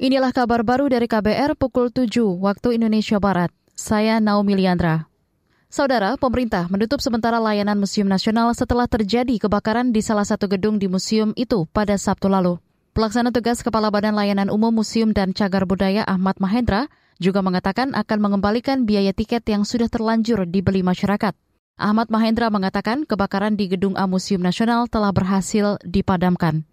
Inilah kabar baru dari KBR pukul 7 waktu Indonesia Barat. Saya Naomi Liandra. Saudara, pemerintah menutup sementara layanan Museum Nasional setelah terjadi kebakaran di salah satu gedung di museum itu pada Sabtu lalu. Pelaksana tugas Kepala Badan Layanan Umum Museum dan Cagar Budaya Ahmad Mahendra juga mengatakan akan mengembalikan biaya tiket yang sudah terlanjur dibeli masyarakat. Ahmad Mahendra mengatakan kebakaran di Gedung A Museum Nasional telah berhasil dipadamkan.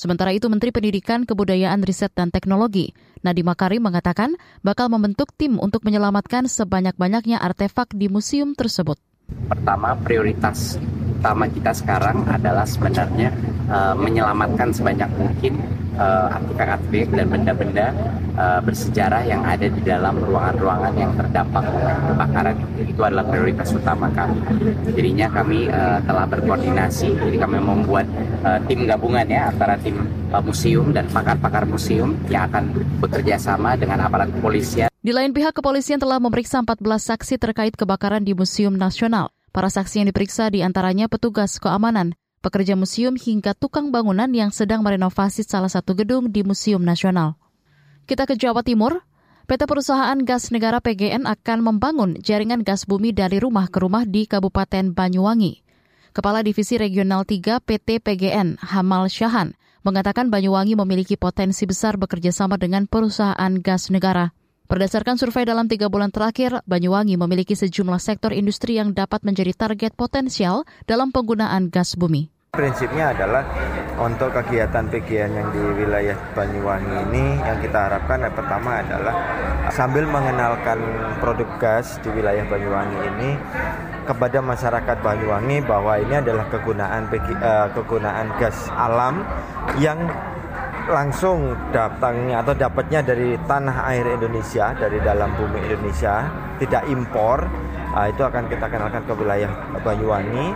Sementara itu Menteri Pendidikan, Kebudayaan, Riset, dan Teknologi, Nadiem Makarim mengatakan bakal membentuk tim untuk menyelamatkan sebanyak-banyaknya artefak di museum tersebut. Pertama, prioritas utama kita sekarang adalah sebenarnya uh, menyelamatkan sebanyak mungkin uh, artefak-artefak dan benda-benda uh, bersejarah yang ada di dalam ruangan-ruangan yang terdampak kebakaran itu adalah prioritas utama kami. Jadinya kami uh, telah berkoordinasi, jadi kami membuat uh, tim gabungan ya antara tim uh, museum dan pakar-pakar museum yang akan bekerja sama dengan aparat kepolisian. Di lain pihak, kepolisian telah memeriksa 14 saksi terkait kebakaran di Museum Nasional. Para saksi yang diperiksa di antaranya petugas keamanan, pekerja museum hingga tukang bangunan yang sedang merenovasi salah satu gedung di Museum Nasional. Kita ke Jawa Timur. PT Perusahaan Gas Negara PGN akan membangun jaringan gas bumi dari rumah ke rumah di Kabupaten Banyuwangi. Kepala Divisi Regional 3 PT PGN, Hamal Syahan, mengatakan Banyuwangi memiliki potensi besar bekerja sama dengan perusahaan gas negara. Berdasarkan survei dalam tiga bulan terakhir, Banyuwangi memiliki sejumlah sektor industri yang dapat menjadi target potensial dalam penggunaan gas bumi. Prinsipnya adalah untuk kegiatan PGN yang di wilayah Banyuwangi ini yang kita harapkan yang pertama adalah sambil mengenalkan produk gas di wilayah Banyuwangi ini kepada masyarakat Banyuwangi bahwa ini adalah kegunaan uh, kegunaan gas alam yang langsung datangnya atau dapatnya dari tanah air Indonesia, dari dalam bumi Indonesia, tidak impor, uh, itu akan kita kenalkan ke wilayah Banyuwangi.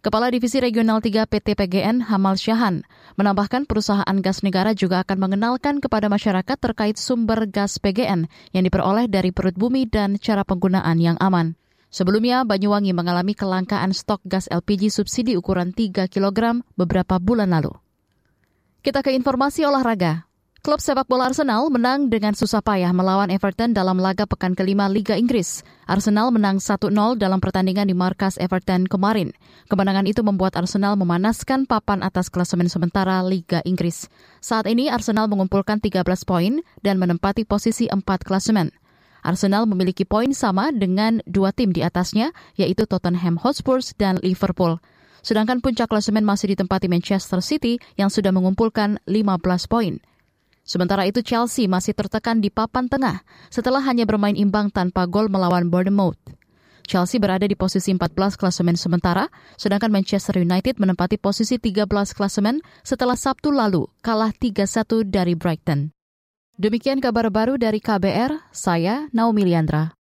Kepala Divisi Regional 3 PT PGN Hamal Syahan menambahkan perusahaan gas negara juga akan mengenalkan kepada masyarakat terkait sumber gas PGN yang diperoleh dari perut bumi dan cara penggunaan yang aman. Sebelumnya, Banyuwangi mengalami kelangkaan stok gas LPG subsidi ukuran 3 kg beberapa bulan lalu. Kita ke informasi olahraga. Klub sepak bola Arsenal menang dengan susah payah melawan Everton dalam laga pekan kelima Liga Inggris. Arsenal menang 1-0 dalam pertandingan di markas Everton kemarin. Kemenangan itu membuat Arsenal memanaskan papan atas klasemen sementara Liga Inggris. Saat ini Arsenal mengumpulkan 13 poin dan menempati posisi 4 klasemen. Arsenal memiliki poin sama dengan dua tim di atasnya, yaitu Tottenham Hotspur dan Liverpool. Sedangkan puncak klasemen masih ditempati Manchester City yang sudah mengumpulkan 15 poin. Sementara itu Chelsea masih tertekan di papan tengah setelah hanya bermain imbang tanpa gol melawan Bournemouth. Chelsea berada di posisi 14 klasemen sementara, sedangkan Manchester United menempati posisi 13 klasemen setelah Sabtu lalu kalah 3-1 dari Brighton. Demikian kabar baru dari KBR, saya Naomi Liandra.